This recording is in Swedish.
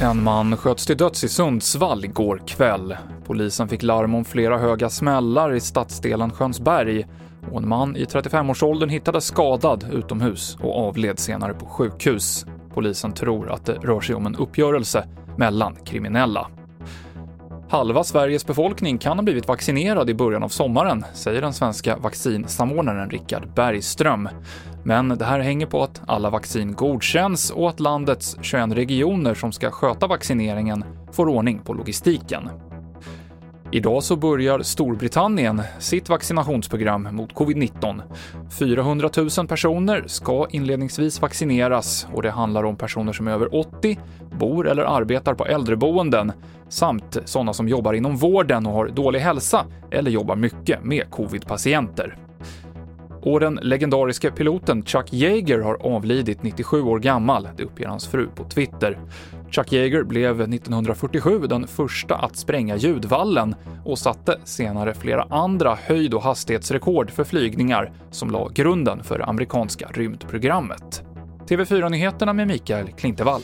En man sköts till döds i Sundsvall igår kväll. Polisen fick larm om flera höga smällar i stadsdelen Skönsberg och en man i 35-årsåldern hittades skadad utomhus och avled senare på sjukhus. Polisen tror att det rör sig om en uppgörelse mellan kriminella. Halva Sveriges befolkning kan ha blivit vaccinerad i början av sommaren, säger den svenska vaccinsamordnaren Richard Bergström. Men det här hänger på att alla vaccin godkänns och att landets 21 regioner som ska sköta vaccineringen får ordning på logistiken. Idag så börjar Storbritannien sitt vaccinationsprogram mot covid-19. 400 000 personer ska inledningsvis vaccineras och det handlar om personer som är över 80, bor eller arbetar på äldreboenden samt sådana som jobbar inom vården och har dålig hälsa eller jobbar mycket med covid-patienter. Och den legendariske piloten Chuck Yeager har avlidit 97 år gammal, det uppger hans fru på Twitter. Chuck Yeager blev 1947 den första att spränga ljudvallen och satte senare flera andra höjd och hastighetsrekord för flygningar som la grunden för amerikanska rymdprogrammet. TV4-nyheterna med Mikael Klintevall.